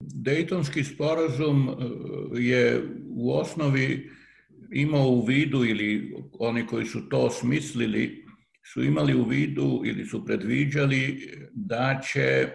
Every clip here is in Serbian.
Dejtonski sporazum je u osnovi imao u vidu ili oni koji su to smislili su imali u vidu ili su predviđali da će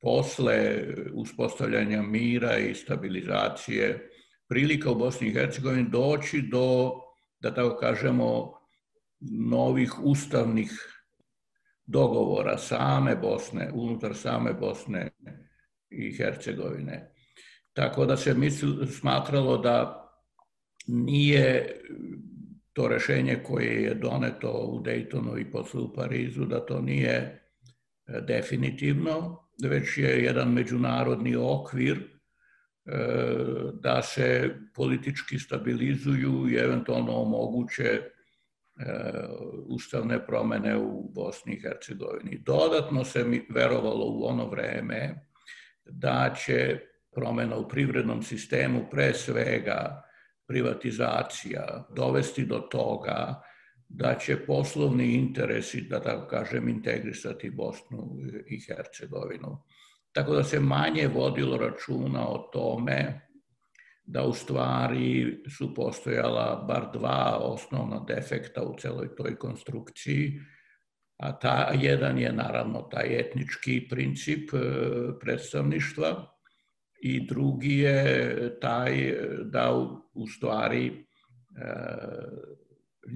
posle uspostavljanja mira i stabilizacije prilika u Bosni i Hercegovini doći do, da tako kažemo, novih ustavnih dogovora same Bosne, unutar same Bosne i Hercegovine. Tako da se misl, smatralo da nije to rešenje koje je doneto u Daytonu i posle u Parizu, da to nije e, definitivno, već je jedan međunarodni okvir e, da se politički stabilizuju i eventualno omoguće e, ustavne promene u Bosni i Hercegovini. Dodatno se mi verovalo u ono vreme da će promena u privrednom sistemu pre svega privatizacija dovesti do toga da će poslovni interesi, da tako kažem, integrisati Bosnu i Hercegovinu. Tako da se manje vodilo računa o tome da u stvari su postojala bar dva osnovna defekta u celoj toj konstrukciji, a ta, jedan je naravno taj etnički princip e, predstavništva, i drugi je taj da u stvari e,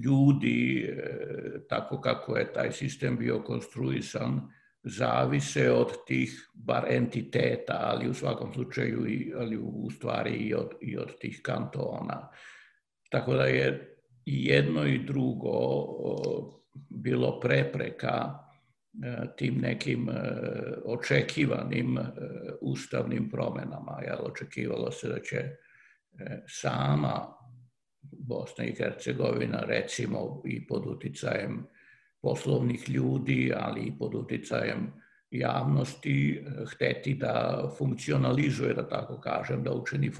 ljudi, e, tako kako je taj sistem bio konstruisan, zavise od tih bar entiteta, ali u svakom slučaju i, ali u stvari i od, i od tih kantona. Tako da je i jedno i drugo bilo prepreka E, tim nekim e, očekivanim e, ustavnim promenama. Očekivalo se da će sama Bosna i Hercegovina recimo i pod uticajem poslovnih ljudi, ali i pod uticajem javnosti hteti da funkcionalizuje, da tako kažem, da učini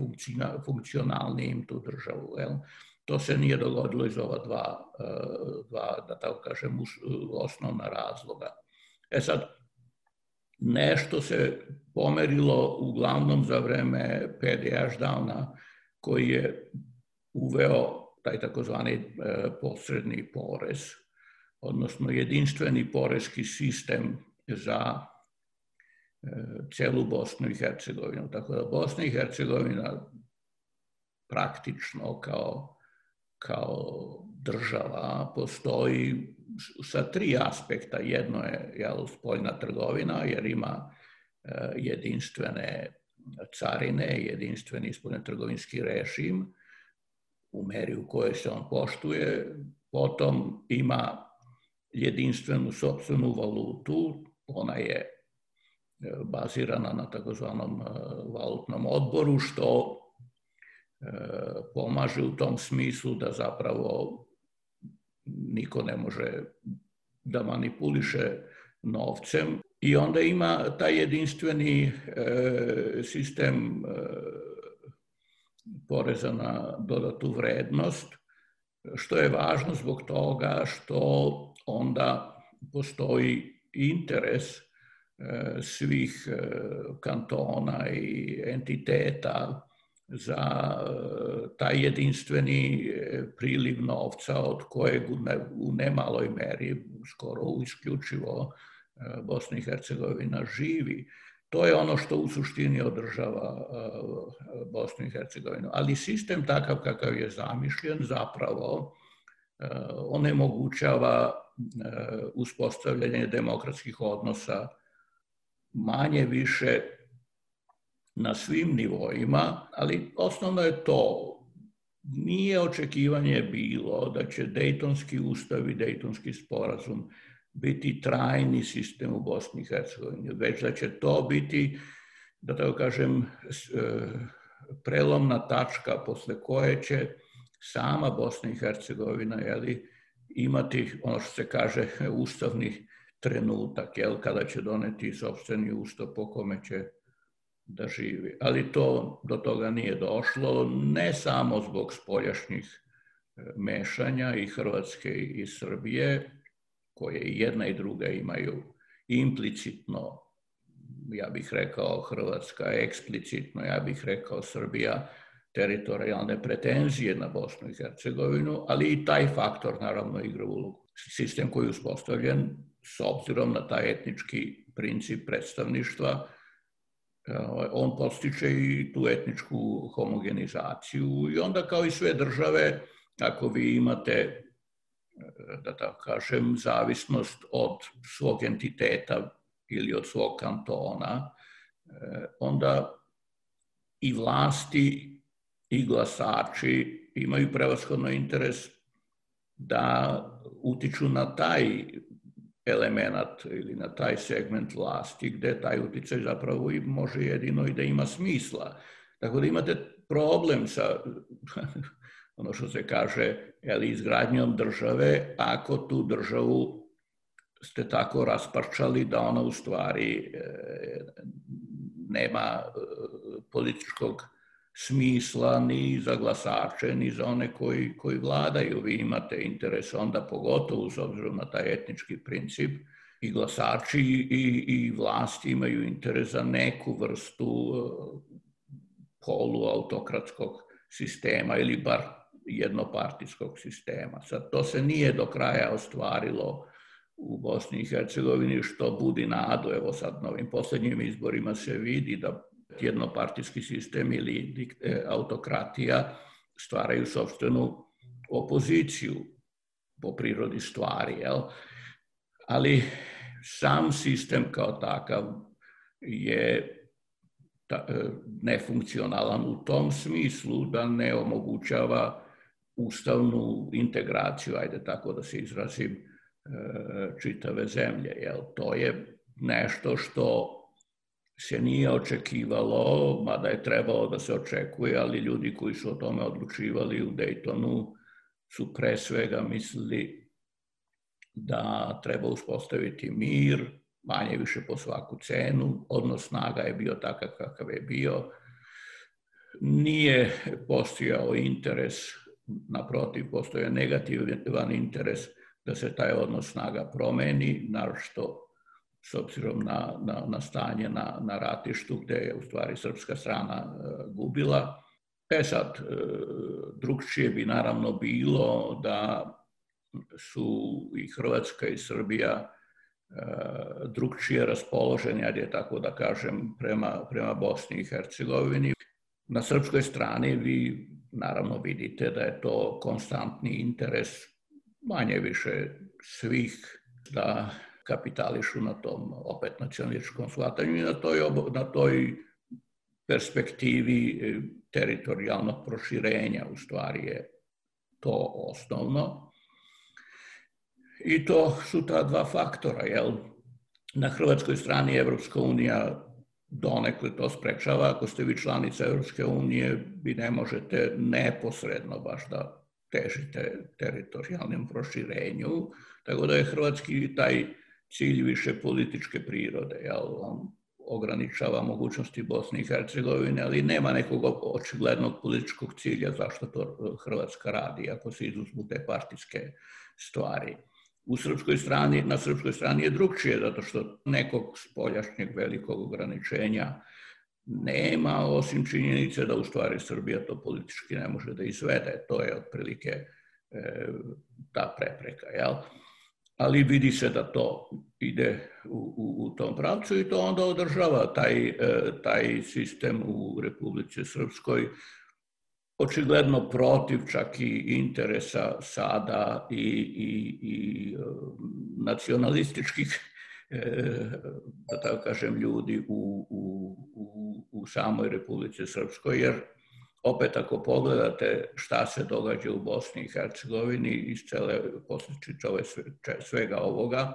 funkcionalnijim tu državu. Jel? To se nije dogodilo iz ova dva, dva da tako kažem, osnovna razloga. E sad, nešto se pomerilo uglavnom za vreme PDH downa koji je uveo taj takozvani e, posredni porez, odnosno jedinstveni porezki sistem za e, celu Bosnu i Hercegovinu. Tako da Bosna i Hercegovina praktično kao, kao država postoji sa tri aspekta. Jedno je jel, spoljna trgovina, jer ima e, jedinstvene carine, jedinstveni spoljno trgovinski režim u meri u kojoj se on poštuje. Potom ima jedinstvenu sobstvenu valutu, ona je e, bazirana na takozvanom e, valutnom odboru, što pomaže u tom smislu da zapravo niko ne može da manipuliše novcem. I onda ima taj jedinstveni e, sistem e, poreza na dodatu vrednost, što je važno zbog toga što onda postoji interes e, svih kantona i entiteta za e, taj jedinstveni e, priliv novca od kojeg u nemaloj meri, skoro isključivo e, Bosna i Hercegovina živi. To je ono što u suštini održava Bosnu i Hercegovinu. Ali sistem takav kakav je zamišljen zapravo onemogućava uspostavljanje demokratskih odnosa manje više na svim nivoima, ali osnovno je to. Nije očekivanje bilo da će Dejtonski ustav i Dejtonski sporazum biti trajni sistem u Bosni i Hercegovini, već da će to biti, da tako kažem, e, prelomna tačka posle koje će sama Bosna i Hercegovina jeli, imati ono što se kaže ustavni trenutak, jel, kada će doneti sobstveni ustav po kome će da živi. Ali to do toga nije došlo, ne samo zbog spoljašnjih e, mešanja i Hrvatske i Srbije, koje jedna i druga imaju implicitno ja bih rekao Hrvatska eksplicitno, ja bih rekao Srbija, teritorijalne pretenzije na Bosnu i Hercegovinu, ali i taj faktor naravno igra ulogu. Sistem koji je uspostavljen s obzirom na taj etnički princip predstavništva, on postiče i tu etničku homogenizaciju i onda kao i sve države, ako vi imate, da tako kažem, zavisnost od svog entiteta ili od svog kantona, onda i vlasti i glasači imaju prevashodno interes da utiču na taj element ili na taj segment vlasti gde taj uticaj zapravo i može jedino i da ima smisla. Tako da imate problem sa ono što se kaže jeli, izgradnjom države ako tu državu ste tako rasparčali da ona u stvari e, nema e, političkog smisla ni za glasače, ni za one koji, koji vladaju. Vi imate interes onda pogotovo s obzirom na taj etnički princip i glasači i, i vlasti imaju interes za neku vrstu uh, poluautokratskog sistema ili bar jednopartijskog sistema. Sad, to se nije do kraja ostvarilo u Bosni i Hercegovini, što budi nadu. Evo sad na ovim poslednjim izborima se vidi da jednopartijski sistem ili e, autokratija stvaraju sobstvenu opoziciju po prirodi stvari. Jel? Ali sam sistem kao takav je e, nefunkcionalan u tom smislu da ne omogućava ustavnu integraciju, ajde tako da se izrazim, e, čitave zemlje. Jel? To je nešto što se nije očekivalo, mada je trebalo da se očekuje, ali ljudi koji su o tome odlučivali u Daytonu su pre svega mislili da treba uspostaviti mir, manje više po svaku cenu, odnos snaga je bio takav kakav je bio, nije postojao interes, naprotiv, postoje negativan interes da se taj odnos snaga promeni, narošto s obzirom na, na, na stanje na, na ratištu gde je u stvari srpska strana e, gubila. E sad, e, drugčije bi naravno bilo da su i Hrvatska i Srbija e, drugčije raspoloženi, ajde tako da kažem, prema, prema Bosni i Hercegovini. Na srpskoj strani vi naravno vidite da je to konstantni interes manje više svih da kapitališu na tom opet nacionalističkom shvatanju i na toj, na toj perspektivi e, teritorijalnog proširenja u stvari je to osnovno. I to su ta dva faktora, jel? Na hrvatskoj strani Evropska unija donekle to sprečava. Ako ste vi članica Evropske unije, vi ne možete neposredno baš da težite teritorijalnom proširenju. Tako da je hrvatski taj cilj više političke prirode. Jel? On ograničava mogućnosti Bosne i Hercegovine, ali nema nekog očiglednog političkog cilja zašto to Hrvatska radi, ako se izuzmu te partijske stvari. U srpskoj strani, na srpskoj strani je drugčije, zato što nekog spoljašnjeg velikog ograničenja nema, osim činjenice da u stvari Srbija to politički ne može da izvede. To je otprilike e, ta prepreka. Jel? Ali vidi se da to ide u, u, u tom pravcu i to onda održava taj, e, taj sistem u Republici Srpskoj očigledno protiv čak i interesa sada i, i, i e, nacionalističkih e, da tako kažem ljudi u, u, u, u samoj Republici Srpskoj, jer opet ako pogledate šta se događa u Bosni i Hercegovini iz cele posljedice svega ovoga,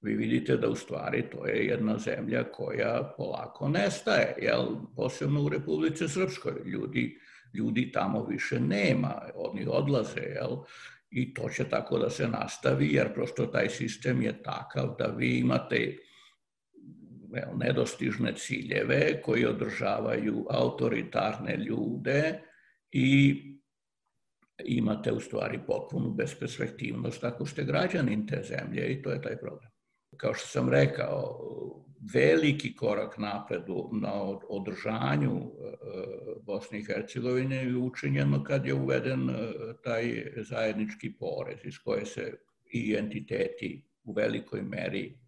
vi vidite da u stvari to je jedna zemlja koja polako nestaje, jel? posebno u Republice Srpskoj. Ljudi, ljudi tamo više nema, oni odlaze, jel? I to će tako da se nastavi, jer prosto taj sistem je takav da vi imate nedostižne ciljeve koji održavaju autoritarne ljude i imate u stvari potpunu besperspektivnost ako ste građanin te zemlje i to je taj problem. kao što sam rekao, veliki korak napred na održanju e, Bosne i Hercegovine je učinjeno kad je uveden e, taj zajednički porez iz koje se i entiteti u velikoj meri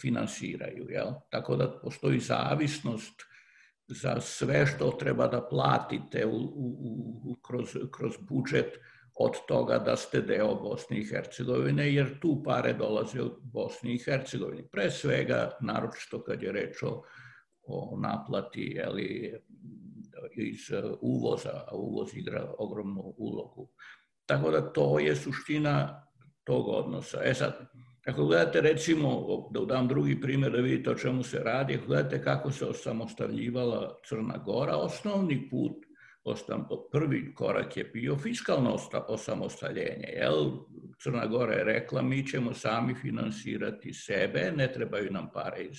finansiraju. Jel? Tako da postoji zavisnost za sve što treba da platite u, u, u, kroz, kroz budžet od toga da ste deo Bosne i Hercegovine, jer tu pare dolaze od Bosne i Hercegovine. Pre svega, naročito kad je reč o, o naplati jeli, iz uvoza, a uvoz igra ogromnu ulogu. Tako da to je suština tog odnosa. E sad, ako gledate recimo, da dam drugi primjer da vidite o čemu se radi, ako gledate kako se osamostaljivala Crna Gora, osnovni put prvi korak je bio fiskalno osamostaljenje. Crna Gora je rekla mi ćemo sami finansirati sebe, ne trebaju nam pare iz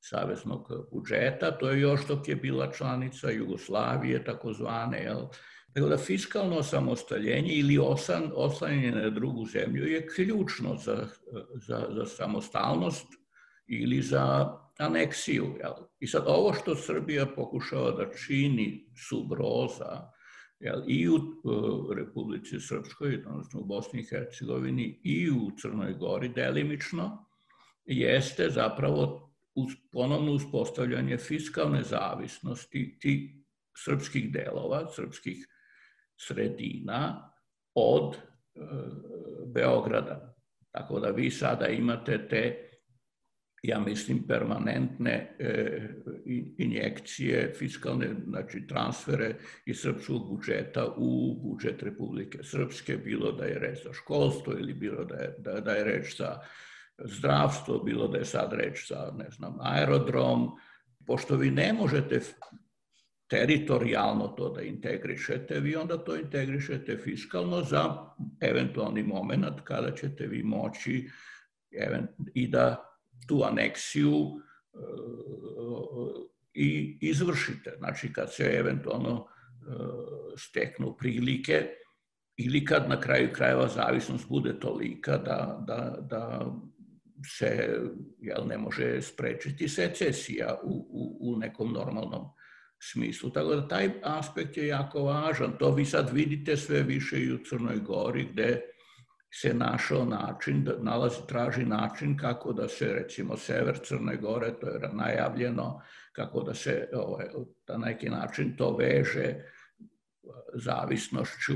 saveznog budžeta, to je još dok je bila članica Jugoslavije, takozvane. Jel? Tako da fiskalno osamostaljenje ili osan, oslanjanje na drugu zemlju je ključno za, za, za samostalnost ili za aneksiju. Jel? I sad ovo što Srbija pokušava da čini subroza jel, i u uh, Republici Srpskoj, odnosno u Bosni i Hercegovini i u Crnoj Gori delimično, jeste zapravo uz, ponovno uspostavljanje fiskalne zavisnosti ti srpskih delova, srpskih sredina od e, Beograda. Tako da vi sada imate te ja mislim, permanentne e, injekcije, fiskalne, znači transfere iz srpskog budžeta u budžet Republike Srpske, bilo da je reč za školstvo ili bilo da je, da, da je reč za zdravstvo, bilo da je sad reč za, ne znam, aerodrom, pošto vi ne možete teritorijalno to da integrišete, vi onda to integrišete fiskalno za eventualni moment kada ćete vi moći i da tu aneksiju e, i izvršite. Znači kad se eventualno e, steknu prilike ili kad na kraju krajeva zavisnost bude tolika da, da, da se jel, ne može sprečiti secesija u, u, u nekom normalnom smislu. Tako da taj aspekt je jako važan. To vi sad vidite sve više i u Crnoj Gori gde se našao način, da nalazi, traži način kako da se, recimo, sever Crne Gore, to je najavljeno, kako da se ovaj, na neki način to veže zavisnošću,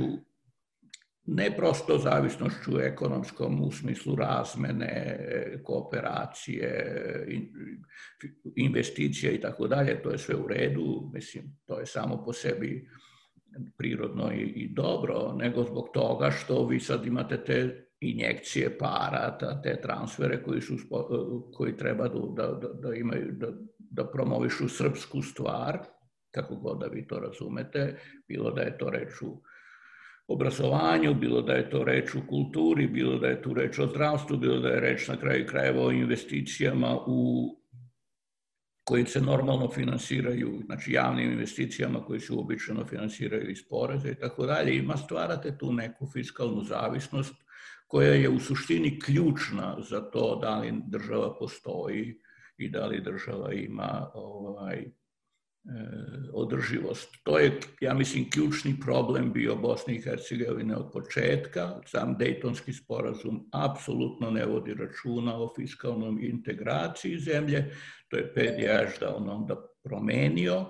ne prosto zavisnošću ekonomskom u smislu razmene, kooperacije, investicija i tako dalje, to je sve u redu, mislim, to je samo po sebi prirodno i, i dobro, nego zbog toga što vi sad imate te injekcije para, te transfere koji, su, koji treba da, da, da imaju, da, da promovišu srpsku stvar, kako god da vi to razumete, bilo da je to reč u obrazovanju, bilo da je to reč u kulturi, bilo da je tu reč o zdravstvu, bilo da je reč na kraju krajeva o investicijama u koji se normalno finansiraju, znači javnim investicijama koji se uobičajeno finansiraju iz poreza i tako dalje, ima stvarate tu neku fiskalnu zavisnost koja je u suštini ključna za to da li država postoji i da li država ima ovaj, održivost. To je, ja mislim, ključni problem bio Bosne i Hercegovine od početka. Sam Dejtonski sporazum apsolutno ne vodi računa o fiskalnom integraciji zemlje. To je PDH da on onda promenio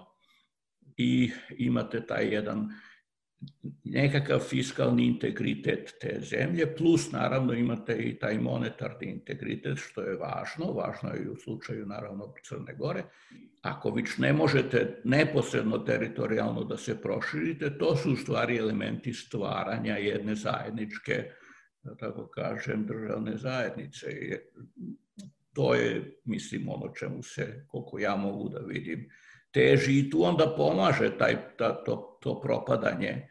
i imate taj jedan nekakav fiskalni integritet te zemlje, plus naravno imate i taj monetarni integritet, što je važno, važno je i u slučaju naravno Crne Gore. Ako vić ne možete neposredno teritorijalno da se proširite, to su u stvari elementi stvaranja jedne zajedničke, da tako kažem, državne zajednice. To je, mislim, ono čemu se, koliko ja mogu da vidim, teži i tu onda pomaže taj, ta, to, to propadanje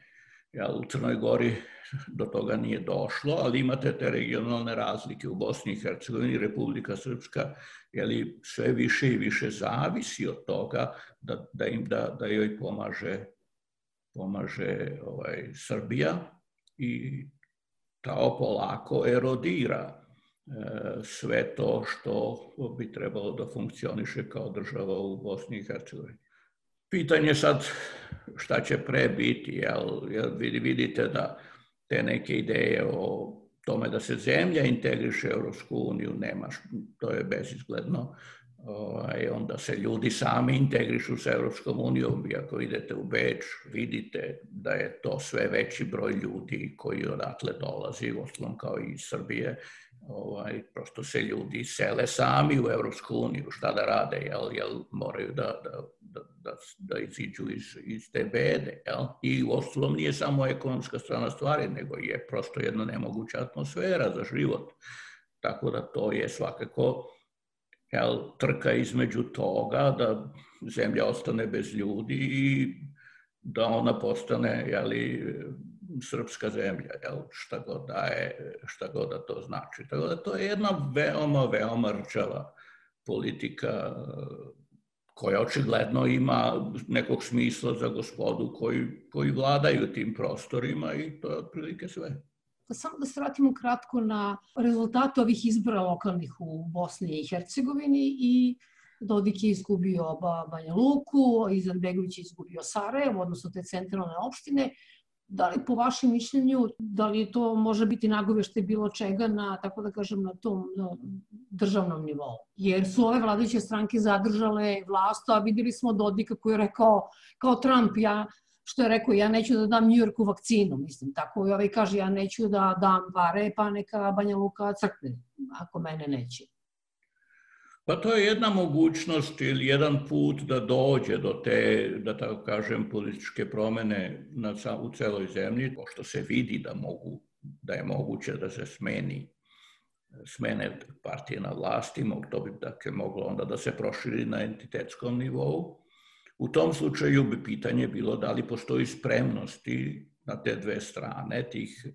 Ja, u Crnoj Gori do toga nije došlo, ali imate te regionalne razlike u Bosni i Hercegovini, Republika Srpska, jeli, sve više i više zavisi od toga da, da im da, da joj pomaže, pomaže ovaj, Srbija i kao polako erodira sve to što bi trebalo da funkcioniše kao država u Bosni i Hercegovini. Pitanje sad šta će pre biti, jel, jel vidite da te neke ideje o tome da se zemlja integriše u Europsku uniju nemaš, to je bezizgledno. Ovaj, onda se ljudi sami integrišu sa Europskom unijom i ako idete u Beč, vidite da je to sve veći broj ljudi koji odatle dolazi, ostalom kao i iz Srbije, ovaj, prosto se ljudi sele sami u Evropsku uniju, šta da rade, jel, jel moraju da, da, da, da, da iziđu iz, iz te bede, jel? I u ostalom nije samo ekonomska strana stvari, nego je prosto jedna nemoguća atmosfera za život. Tako da to je svakako jel, trka između toga da zemlja ostane bez ljudi i da ona postane jeli, srpska zemlja, jel, šta god da je, šta god da to znači. Tako da to je jedna veoma, veoma rčava politika koja očigledno ima nekog smisla za gospodu koji, koji vladaju tim prostorima i to je otprilike sve. Pa samo da se vratimo kratko na rezultate ovih izbora lokalnih u Bosni i Hercegovini i Dodik je izgubio Banja Luku, Izetbegović je izgubio Sarajevo, odnosno te centralne opštine. Da li po vašem mišljenju, da li to može biti nagovešte bilo čega na, tako da kažem, na tom na državnom nivou? Jer su ove vladajuće stranke zadržale vlast, a videli smo Dodika koji je rekao, kao Trump, ja što je rekao, ja neću da dam Njujorku vakcinu, mislim, tako i ovaj kaže, ja neću da dam pare, pa neka Banja Luka crkne, ako mene neće. Pa to je jedna mogućnost ili jedan put da dođe do te, da tako kažem, političke promene na, u celoj zemlji, pošto se vidi da, mogu, da je moguće da se smeni smene partije na vlasti, to bi dakle moglo onda da se proširi na entitetskom nivou. U tom slučaju bi pitanje bilo da li postoji spremnosti na te dve strane tih e,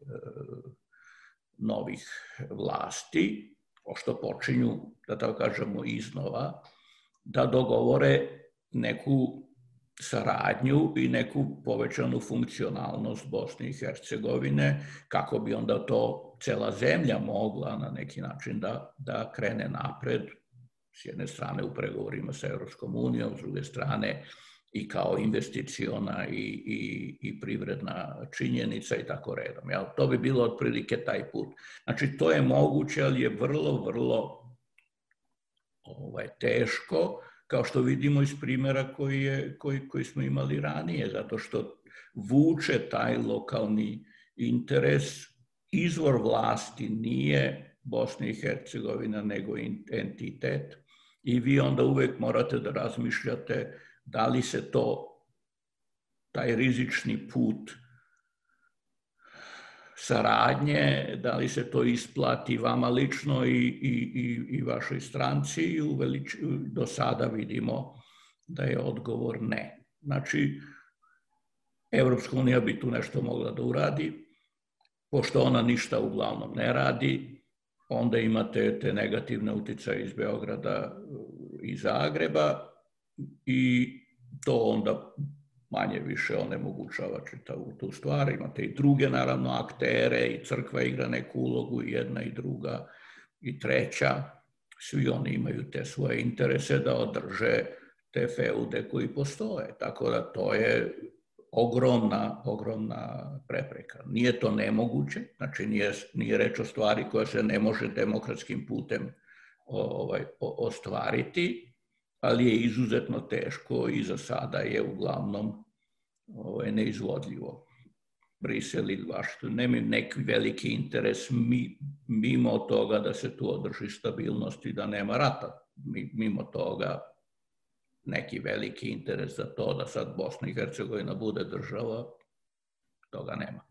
novih vlasti pošto počinju, da tako kažemo, iznova, da dogovore neku saradnju i neku povećanu funkcionalnost Bosne i Hercegovine, kako bi onda to cela zemlja mogla na neki način da, da krene napred, s jedne strane u pregovorima sa Europskom unijom, s druge strane i kao investiciona i, i, i privredna činjenica i tako redom. Jel? To bi bilo otprilike taj put. Znači, to je moguće, ali je vrlo, vrlo ovaj, teško, kao što vidimo iz primjera koji, je, koji, koji smo imali ranije, zato što vuče taj lokalni interes, izvor vlasti nije Bosna i Hercegovina, nego entitet. I vi onda uvek morate da razmišljate da li se to, taj rizični put saradnje, da li se to isplati vama lično i, i, i, i vašoj stranci i u velič, do sada vidimo da je odgovor ne. Znači, Evropska unija bi tu nešto mogla da uradi, pošto ona ništa uglavnom ne radi, onda imate te negativne uticaje iz Beograda i Zagreba, i to onda manje više onemogućava čitavu tu stvar. Imate i druge, naravno, aktere i crkva igra neku ulogu, i jedna i druga i treća. Svi oni imaju te svoje interese da održe te feude koji postoje. Tako da to je ogromna, ogromna prepreka. Nije to nemoguće, znači nije, nije reč o stvari koja se ne može demokratskim putem ovaj, ostvariti, ali je izuzetno teško i za sada je uglavnom ovaj, neizvodljivo. Brisel ili Vašington nemaju neki veliki interes mi, mimo toga da se tu održi stabilnost i da nema rata. Mimo toga neki veliki interes za to da sad Bosna i Hercegovina bude država, toga nema.